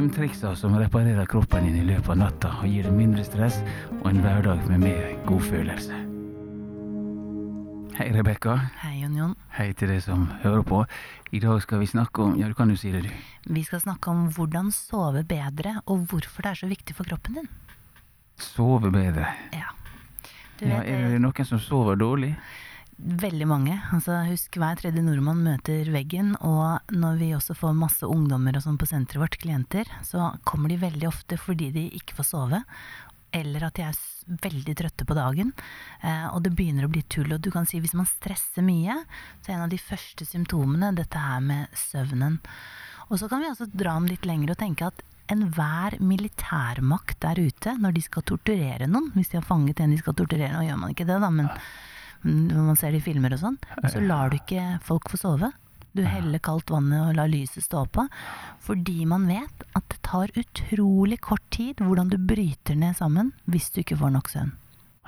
søvntrikser som reparerer kroppen din i løpet av natta og gir deg mindre stress og en hverdag med mer godfølelse. Hei, Rebekka. Hei, Jon Jon. Hei til deg som hører på. I dag skal vi snakke om Ja, du kan jo si det, du. Vi skal snakke om hvordan sove bedre, og hvorfor det er så viktig for kroppen din. Sove bedre. Ja. Du Ja, er det noen som sover dårlig? Veldig mange. Altså, husk hver tredje nordmann møter veggen, og når vi også får masse ungdommer og sånn på senteret vårt, klienter, så kommer de veldig ofte fordi de ikke får sove. Eller at de er veldig trøtte på dagen. Eh, og det begynner å bli tull. Og du kan si hvis man stresser mye, så er en av de første symptomene dette her med søvnen. Og så kan vi også dra den litt lenger og tenke at enhver militærmakt der ute, når de skal torturere noen, hvis de har fanget en de skal torturere, nå gjør man ikke det da, men når man ser det i filmer og sånn, så lar du ikke folk få sove. Du heller kaldt vann og lar lyset stå på, fordi man vet at det tar utrolig kort tid hvordan du bryter ned sammen hvis du ikke får nok søvn.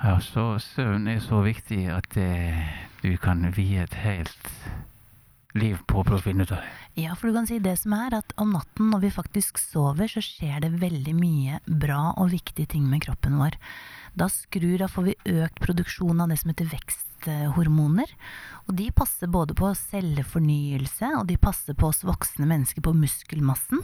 Ja, så søvn er så viktig at eh, du kan vie et helt liv på det. Ja, for du kan si det som er at om natten når vi faktisk sover, så skjer det veldig mye bra og viktige ting med kroppen vår. Da skrur, da får vi økt produksjon av det som heter veksthormoner. Og de passer både på cellefornyelse, og de passer på oss voksne mennesker på muskelmassen.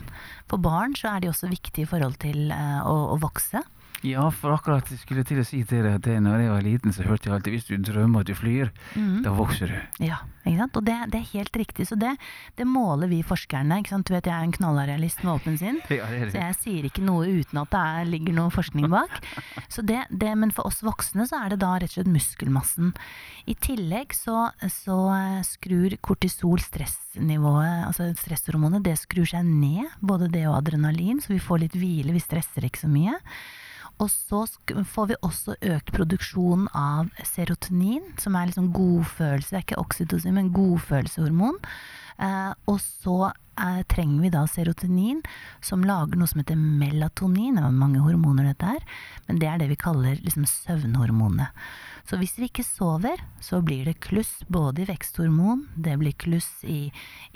For barn så er de også viktige i forhold til eh, å, å vokse. Ja, for akkurat jeg skulle til å si til deg at det, når jeg var liten, så hørte jeg alltid hvis du drømmer at du flyr, mm. da vokser du. Ja, ikke sant? Og det, det er helt riktig. Så det, det måler vi forskerne. Ikke sant? Du vet jeg er en knallrealist med åpen sinn. Ja, Så jeg sier ikke noe uten at det er, ligger noe forskning bak. Så det, det, men for oss voksne så er det da rett og slett muskelmassen. I tillegg så, så eh, skrur kortisol stressnivået, altså stresshormonet, det skrur seg ned. Både det og adrenalin, så vi får litt hvile, vi stresser ikke så mye. Og så får vi også økt produksjon av serotonin, som er liksom godfølelse, det er ikke oksytocin, men godfølelseshormon. Eh, og så eh, trenger vi da serotonin, som lager noe som heter melatonin. Det er mange hormoner dette her, men det er det vi kaller liksom søvnhormonet. Så hvis vi ikke sover, så blir det kluss både i veksthormon, det blir kluss i,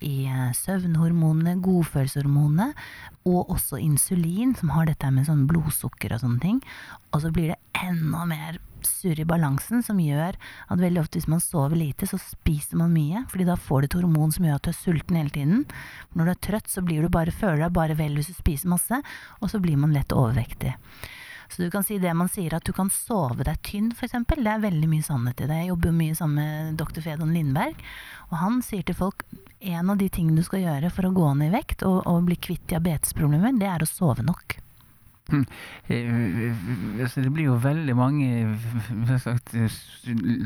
i eh, søvnhormonene, godfølelseshormonene, og også insulin, som har dette med sånn blodsukker og sånne ting. Og så blir det enda mer surr i balansen, som gjør at veldig ofte hvis man sover lite, så spiser man mye, fordi da får du et hormon som gjør at du er sulten hele tiden. Når du er trøtt, så blir du bare, føler deg bare vel hvis du spiser masse, og så blir man lett overvektig. Så du kan si det man sier at du kan sove deg tynn, f.eks. Det er veldig mye sannhet i det. Jeg jobber jo mye sammen med dr. Fedon Lindberg, og han sier til folk en av de tingene du skal gjøre for å gå ned i vekt og, og bli kvitt diabetesproblemer, det er å sove nok. Eh, altså, det blir jo veldig mange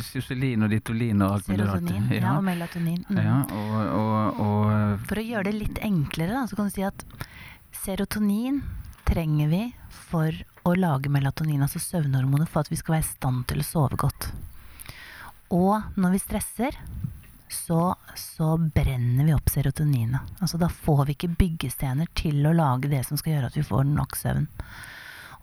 Syselin og ditolin og alt mulig rart. Serotonin ja. og melatonin. Mm. ja, og, og, og For å gjøre det litt enklere, da, så kan du si at serotonin trenger vi for å lage melatonin, altså søvnhormonet, for at vi skal være i stand til å sove godt. Og når vi stresser, så, så brenner vi opp serotoninet. Altså da får vi ikke byggestener til å lage det som skal gjøre at vi får nok søvn.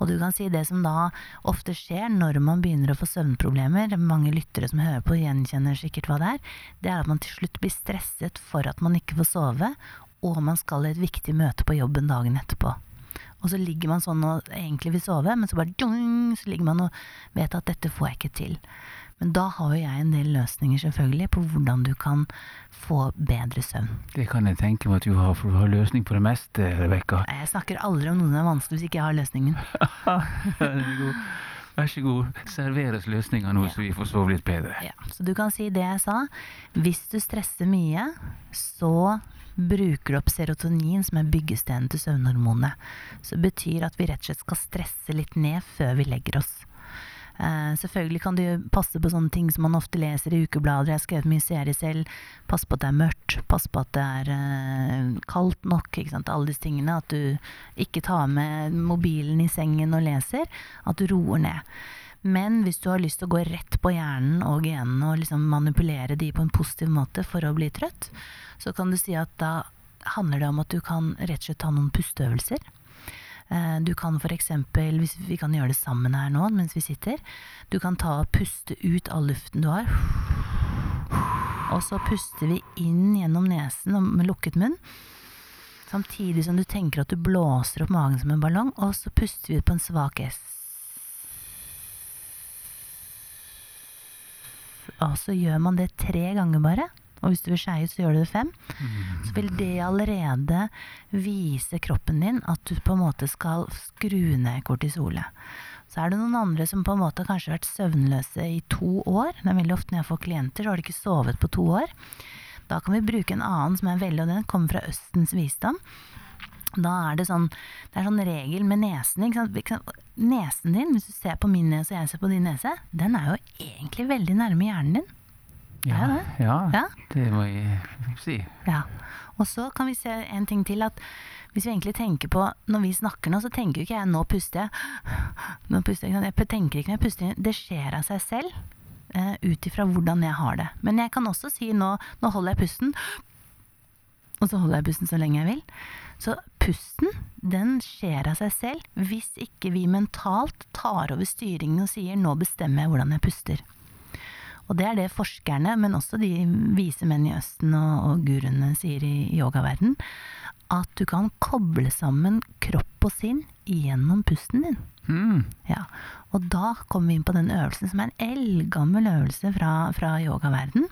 Og du kan si det som da ofte skjer når man begynner å få søvnproblemer, mange lyttere som hører på gjenkjenner sikkert hva det er, det er at man til slutt blir stresset for at man ikke får sove, og man skal i et viktig møte på jobben dagen etterpå. Og så ligger man sånn og egentlig vil sove, men så bare djung, så ligger man og vet at dette får jeg ikke til. Men da har jo jeg en del løsninger selvfølgelig på hvordan du kan få bedre søvn. det kan jeg tenke meg at du har, for du har løsning på det meste, Rebekka. Jeg snakker aldri om noe som er vanskelig hvis ikke jeg har løsningen. Vær så god. serveres løsninga nå, nå, så vi får sove litt bedre. Ja, så du kan si det jeg sa. Hvis du stresser mye, så bruker du opp serotonin, som er byggestenen til søvnhormonet. Så det betyr at vi rett og slett skal stresse litt ned før vi legger oss. Eh, selvfølgelig kan du passe på sånne ting som man ofte leser i ukeblader. Jeg har skrevet mye serie selv. Pass på at det er mørkt. Pass på at det er uh, kaldt nok. Ikke sant? Alle disse tingene. At du ikke tar med mobilen i sengen og leser. At du roer ned. Men hvis du har lyst til å gå rett på hjernen og genene og liksom manipulere de på en positiv måte for å bli trøtt, så kan du si at da handler det om at du kan rett og slett ta noen pusteøvelser. Eh, Du kan f.eks., hvis vi kan gjøre det sammen her nå mens vi sitter, du kan ta og puste ut all luften du har. Og så puster vi inn gjennom nesen med lukket munn. Samtidig som du tenker at du blåser opp magen som en ballong, og så puster vi ut på en svak S. Og så gjør man det tre ganger bare. Og hvis du vil skeie så gjør du det fem. Så vil det allerede vise kroppen din at du på en måte skal skru ned kortisolet. Så er det noen andre som på en måte kanskje har vært søvnløse i to år. Det er veldig ofte når jeg får klienter, så har de ikke sovet på to år. Da kan vi bruke en annen som er veldig, og den kommer fra Østens visdom. Da er det sånn Det er sånn regel med nesen. Nesen din, hvis du ser på min nese og jeg ser på din nese, den er jo egentlig veldig nærme hjernen din. Ja, det? ja, Ja. det må jeg si. Ja. Og så kan vi se en ting til at hvis vi egentlig tenker på Når vi snakker nå, så tenker jo ikke jeg 'nå puster jeg'. Nå puster jeg, jeg tenker ikke når jeg puster. Det skjer av seg selv. eh, Ut ifra hvordan jeg har det. Men jeg kan også si nå 'nå holder jeg pusten', og så holder jeg pusten så lenge jeg vil. Så pusten, den skjer av seg selv hvis ikke vi mentalt tar over styringen og sier 'nå bestemmer jeg hvordan jeg puster'. Og det er det forskerne, men også de vise menn i Østen og, og guruene sier i yogaverden, at du kan koble sammen kropp og sinn gjennom pusten din. Mm. Ja. Og da kommer vi inn på den øvelsen som er en eldgammel øvelse fra, fra yogaverden.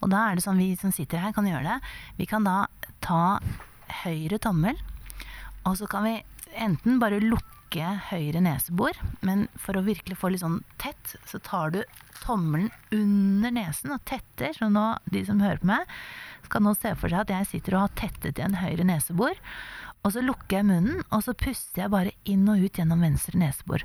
Og da er det sånn, vi som sitter her kan gjøre det. Vi kan da ta høyre tommel, og så kan vi enten bare lukke høyre nesebor, men for å virkelig få litt sånn tett, så tar du tommelen under nesen og tetter. Så nå, de som hører på meg, skal nå se for seg at jeg sitter og har tettet igjen høyre nesebor. Og så lukker jeg munnen, og så puster jeg bare inn og ut gjennom venstre nesebor.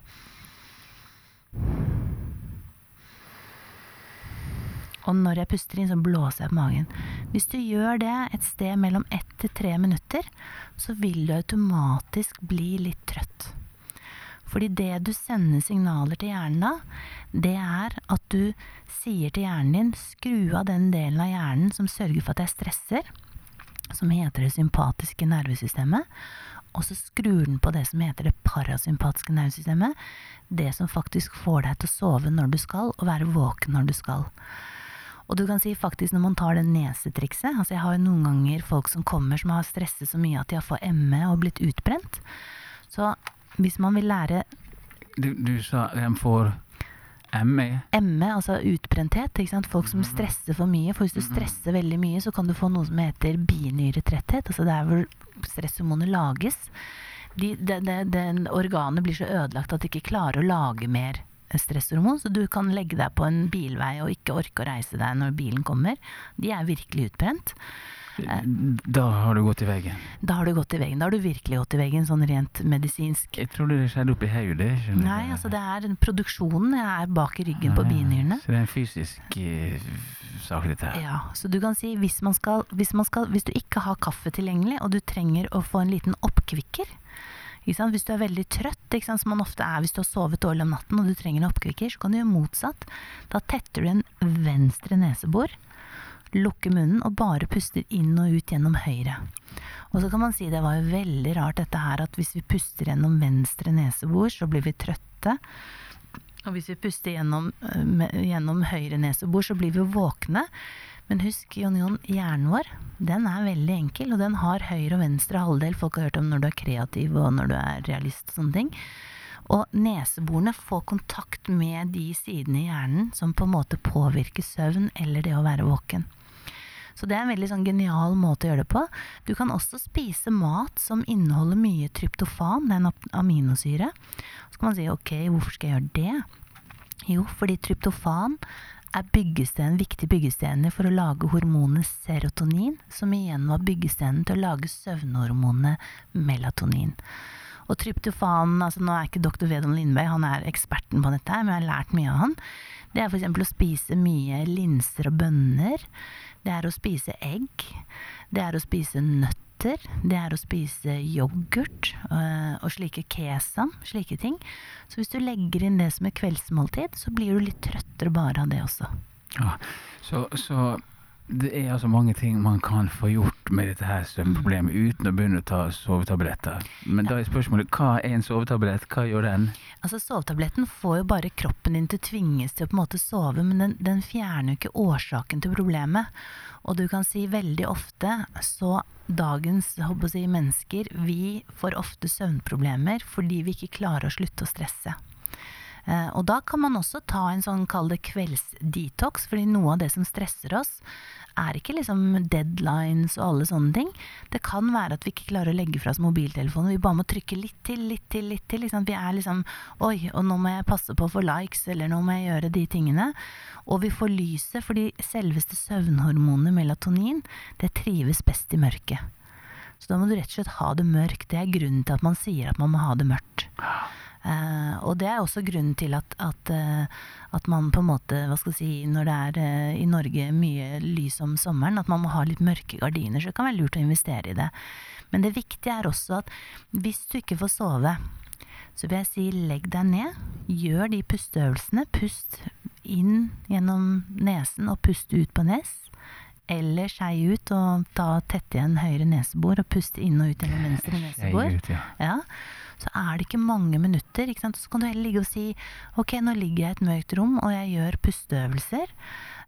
Og når jeg puster inn, så blåser jeg på magen. Hvis du gjør det et sted mellom ett til tre minutter, så vil du automatisk bli litt trøtt. Fordi det du sender signaler til hjernen da, det er at du sier til hjernen din skru av den delen av hjernen som sørger for at jeg stresser, som heter det sympatiske nervesystemet, og så skrur den på det som heter det parasympatiske nervesystemet, det som faktisk får deg til å sove når du skal, og være våken når du skal. Og du kan si faktisk når man tar det nesetrikset Altså jeg har jo noen ganger folk som kommer som har stresset så mye at de har fått ME og blitt utbrent. Så hvis man vil lære Du, du sa de får ME. ME, altså utbrenthet, folk som stresser for mye. For hvis du stresser veldig mye, så kan du få noe som heter binyretretthet. Altså det er hvor stresshormonet lages. De, de, de, den organet blir så ødelagt at det ikke klarer å lage mer stresshormon, så du kan legge deg på en bilvei og ikke orke å reise deg når bilen kommer. De er virkelig utbrent. Da har du gått i veggen. Da har du gått i veggen. Da har du virkelig gått i veggen, sånn rent medisinsk. Jeg trodde det skjedde oppi hodet. Nei, altså det er produksjonen er bak i ryggen på Ja, ja. binyrene. Så det er en fysisk eh, sak, dette her. Ja, så du kan si hvis, man skal, hvis, man skal, hvis du ikke har kaffe tilgjengelig, og du trenger å få en liten oppkvikker ikke sant? Hvis du er veldig trøtt, ikke sant? som man ofte er hvis du har sovet dårlig om natten og du trenger en oppkvikker, så kan du gjøre motsatt. Da tetter du en venstre nesebor, lukker munnen og bare puster inn og ut gjennom høyre. Og så kan man si det var jo veldig rart dette her at hvis vi puster gjennom venstre nesebor, så blir vi trøtte. Og hvis vi puster gjennom, øh, gjennom høyre nesebor, så blir vi våkne. Men husk, Jon Jon, hjernen vår, den er veldig enkel, og den har høyre og venstre halvdel. Folk har hørt om når du er kreativ og når du er realist og sånne ting. Og neseborene får kontakt med de sidene i hjernen som på en måte påvirker søvn eller det å være våken. Så det er en veldig sånn genial måte å gjøre det på. Du kan også spise mat som inneholder mye tryptofan, det er aminosyre. Så kan man si ok, hvorfor skal jeg gjøre det? Jo, fordi tryptofan er byggesteinen, viktig byggestener for å lage hormonet serotonin, som igjen var byggesteinen til å lage søvnhormonet melatonin. Og tryptofan, altså nå er ikke dr. Vedon Lindberg, han er eksperten på dette her, men jeg har lært mye av han. Det er f.eks. å spise mye linser og bønner. Det er å spise egg. Det er å spise nøtter. Det er å spise yoghurt øh, og slike kesam, slike ting. Så hvis du legger inn det som et kveldsmåltid, så blir du litt trøttere bare av det også. Ja. Så, så Det er altså mange ting man kan få gjort med dette her søvnproblemet uten å begynne å ta sovetabletter. Men da er spørsmålet hva er en sovetablett, hva gjør den? Altså Sovetabletten får jo bare kroppen din til å tvinges til å på en måte sove, men den, den fjerner jo ikke årsaken til problemet. Og du kan si veldig ofte så dagens jeg, mennesker, vi får ofte søvnproblemer fordi vi ikke klarer å slutte å stresse. Eh, og da kan man også ta en sånn, kall det kveldsdetox, fordi noe av det som stresser oss, er ikke liksom deadlines og alle sånne ting. Det kan være at vi ikke klarer å legge fra oss mobiltelefonen. Vi bare må trykke litt til, litt til, litt til. Liksom. Vi er liksom Oi, og nå må jeg passe på få likes, eller nå må jeg gjøre de tingene. Og vi får lyset, fordi selveste søvnhormonet melatonin, det trives best i mørket. Så da må du rett og slett ha det mørkt. Det er grunnen til at man sier at man må ha det mørkt. Uh, og det er også grunnen til at, at, uh, at, man på en måte, hva skal jeg si, når det er uh, i Norge mye lys om sommeren, at man må ha litt mørke gardiner. Så det kan være lurt å investere i det. Men det viktige er også at hvis du ikke får sove, så vil jeg si legg deg ned, gjør de pusteøvelsene. Pust inn gjennom nesen og pust ut på nes. Eller skei ut og ta tette igjen høyre nesebor og puste inn og ut gjennom venstre nesebor. Ut, ja. Ja, så er det ikke mange minutter. Ikke? Så kan du heller ligge og si ok, nå ligger jeg i et mørkt rom og jeg gjør pusteøvelser.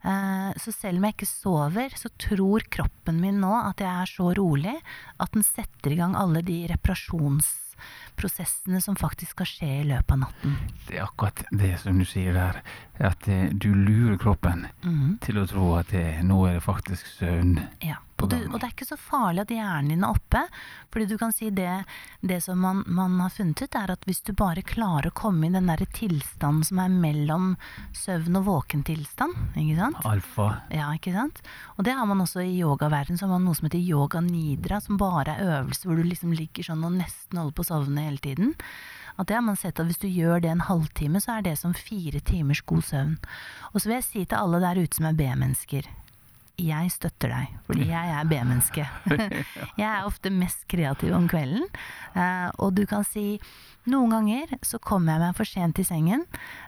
Eh, så selv om jeg ikke sover, så tror kroppen min nå at jeg er så rolig at den setter i gang alle de reparasjonsprosessene som faktisk skal skje i løpet av natten. Det er akkurat det som du sier der. At eh, du lurer kroppen Mhm. til å tro at det, nå er det faktisk søvn. Ja. Og, du, og det er ikke så farlig at hjernen din er oppe. Fordi du kan si det, det som man, man har funnet ut, er at hvis du bare klarer å komme i den der tilstanden som er mellom søvn og våkentilstand, ikke sant? Alfa. Ja, ikke sant? Og det har man også i yogaverdenen, så har man noe som heter yoga nidra, som bare er øvelse hvor du liksom ligger sånn og nesten holder på å sovne hele tiden. At det har man sett at hvis du gjør det en halvtime, så er det som fire timers god søvn. Og så vil jeg si til alle der ute som er B-mennesker, jeg støtter deg, fordi jeg er B-menneske. jeg er ofte mest kreativ om kvelden, eh, og du kan si noen ganger så kommer jeg meg for sent i sengen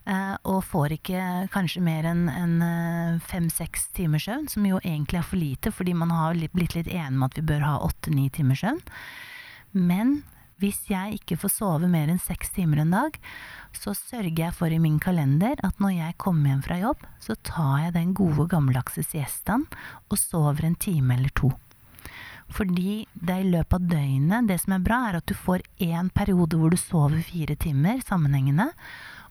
eh, og får ikke kanskje mer enn en fem-seks timers søvn, som jo egentlig er for lite, fordi man har blitt litt enig om at vi bør ha åtte-ni timers søvn. Men hvis jeg ikke får sove mer enn seks timer en dag, så sørger jeg for i min kalender at når jeg kommer hjem fra jobb, så tar jeg den gode gammeldagse siestaen og sover en time eller to. Fordi det er i løpet av døgnet Det som er bra, er at du får én periode hvor du sover fire timer sammenhengende,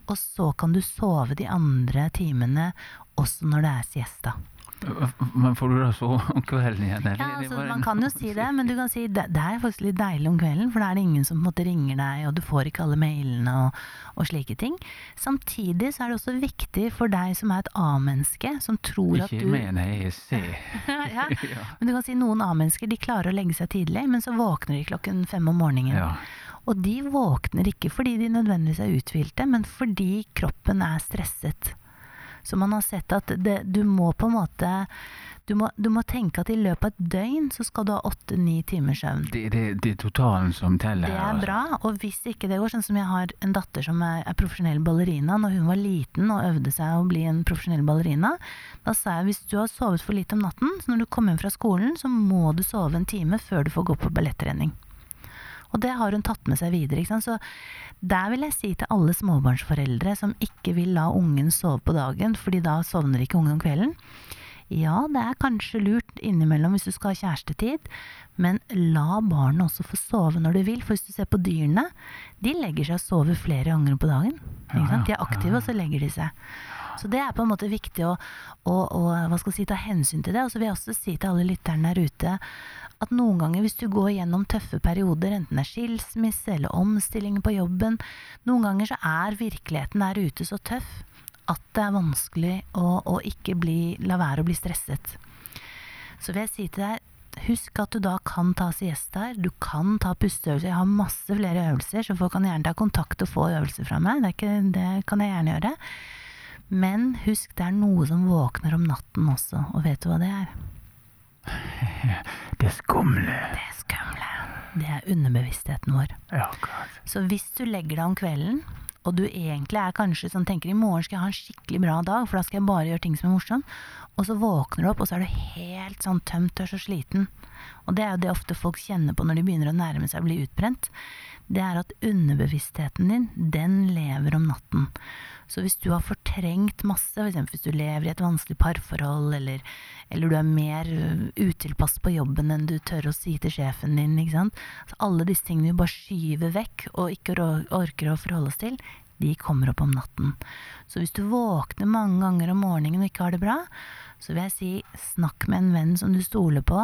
og så kan du sove de andre timene også når det er siesta. Men får du da sove om kvelden igjen? eller? Ja, altså, man kan jo si det, men du kan si det, det er faktisk litt deilig om kvelden, for da er det ingen som på en måte ringer deg, og du får ikke alle mailene og, og slike ting. Samtidig så er det også viktig for deg som er et A-menneske, som tror at du Ikke mener jeg ser. ja, ja. men du kan si noen A-mennesker de klarer å legge seg tidlig, men så våkner de klokken fem om morgenen. ja. Og de våkner ikke fordi de nødvendigvis er uthvilte, men fordi kroppen er stresset. Så man har sett at det, du må på en måte du må, du må tenke at i løpet av et døgn så skal du ha åtte-ni timers søvn. Det, det, det er totalen som teller Det er altså. bra, og hvis ikke det går, sånn som jeg har en datter som er, er profesjonell ballerina, når hun var liten og øvde seg å bli en profesjonell ballerina, da sa jeg hvis du har sovet for lite om natten, så når du kommer hjem fra skolen, så må du sove en time før du får gå på ballettrening. Og det har hun tatt med seg videre. Så der vil jeg si til alle småbarnsforeldre som ikke vil la ungen sove på dagen, fordi da sovner ikke ungen om kvelden. Ja, det er kanskje lurt innimellom hvis du skal ha kjærestetid, men la barnet også få sove når du vil. For hvis du ser på dyrene, de legger seg og sover flere ganger på dagen. De er aktive, og så legger de seg. Så det er på en måte viktig å, å, å si, ta hensyn til det. Og så vil jeg også si til alle lytterne der ute at noen ganger hvis du går gjennom tøffe perioder, enten det er skilsmisse eller omstilling på jobben, noen ganger så er virkeligheten der ute så tøff at det er vanskelig å, å ikke bli, la være å bli stresset. Så vil jeg si til deg, husk at du da kan ta siestaer, du kan ta pusteøvelser. Jeg har masse flere øvelser, så folk kan gjerne ta kontakt og få øvelser fra meg. Det, ikke, det kan jeg gjerne gjøre. Men husk, det er noe som våkner om natten også, og vet du hva det er? Det skumle. Det skumle. Det er underbevisstheten vår. Ja, klart. Så hvis du legger deg om kvelden og du egentlig er kanskje sånn tenker i morgen skal jeg ha en skikkelig bra dag, for da skal jeg bare gjøre ting som er morsomt, og så våkner du opp, og så er du helt sånn tømt, tørs og sliten. Og det er jo det ofte folk kjenner på når de begynner å nærme seg å bli utbrent. Det er at underbevisstheten din, den lever om natten. Så hvis du har fortrengt masse, f.eks. hvis du lever i et vanskelig parforhold, eller, eller du er mer utilpass på jobben enn du tør å si til sjefen din, ikke sant. Så alle disse tingene du bare skyver vekk og ikke orker å forholde oss til, de kommer opp om natten. Så hvis du våkner mange ganger om morgenen og ikke har det bra, så vil jeg si snakk med en venn som du stoler på,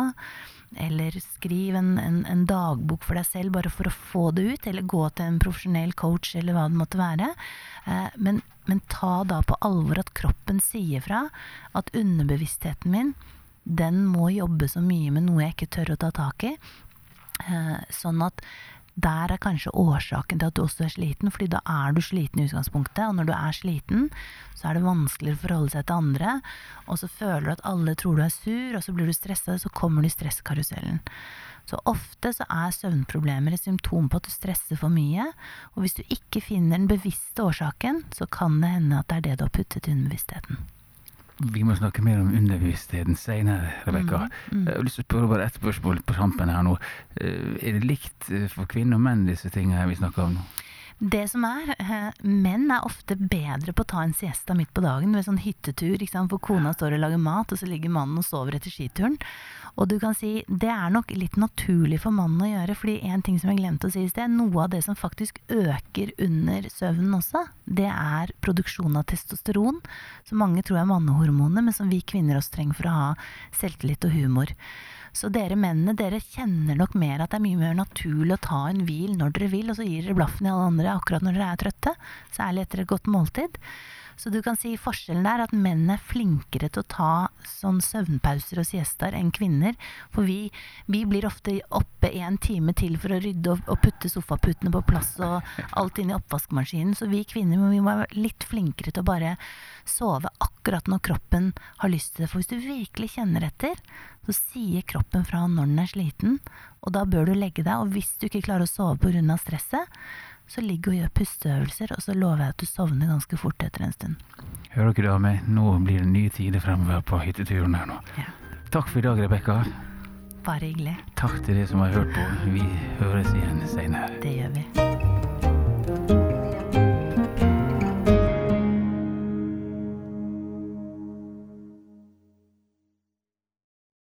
eller skriv en, en, en, dagbok for deg selv bare for å få det ut, eller gå til en profesjonell coach, eller hva det måtte være. Eh, men, men ta da på alvor at kroppen sier fra, at underbevisstheten min, den må jobbe så mye med noe jeg ikke tør å ta tak i. Eh, sånn at der er kanskje årsaken til at du også er sliten, fordi da er du sliten i utgangspunktet. Og når du er sliten, så er det vanskeligere å forholde seg til andre. Og så føler du at alle tror du er sur, og så blir du stressa, så kommer du i stresskarusellen. Så ofte så er søvnproblemer et symptom på at du stresser for mye. Og hvis du ikke finner den bevisste årsaken, så kan det hende at det er det du har puttet i underbevisstheten. Vi må snakke mer om underbevisstheten senere, Rebekka. Mm, mm. Jeg har lyst til å spørre bare ett spørsmål på tampen her nå. Eh, er det likt eh, for kvinner og menn, disse tingene vi snakker om nå? Det som er, eh, menn er ofte bedre på å ta en siesta midt på dagen ved sånn hyttetur, for kona står og lager mat, og så ligger mannen og sover etter skituren. Og du kan si det er nok litt naturlig for mannen å gjøre, fordi en ting som jeg glemte å si i sted, noe av det som faktisk øker under søvnen også, det er produksjon av testosteron, som mange tror er mannehormoner, men som vi kvinner også trenger for å ha selvtillit og humor. Så dere mennene, dere kjenner nok mer at det er mye mer naturlig å ta en hvil når dere vil, og så gir dere blaffen i alle andre akkurat når dere er trøtte, særlig etter et godt måltid. Så du kan si forskjellen er at menn er flinkere til å ta sånn søvnpauser og siestaer enn kvinner. For vi, vi, blir ofte oppe en time til for å rydde og, og putte sofaputene på plass og alt inn i oppvaskmaskinen. Så vi kvinner vi må være litt flinkere til å bare sove akkurat når kroppen har lyst til det. For hvis du virkelig kjenner etter, så sier kroppen fra når den er sliten, og da bør du legge deg. Og hvis du ikke klarer å sove pga. stresset, så ligg og gjør pusteøvelser, og så lover jeg at du sovner ganske fort etter en stund. Hører dere det, meg? Nå blir det nye tider fremover på hytteturen her nå. Ja. Takk for i dag, Rebekka. Bare hyggelig. Takk til dere som har hørt på. Vi høres igjen seinere. Det gjør vi.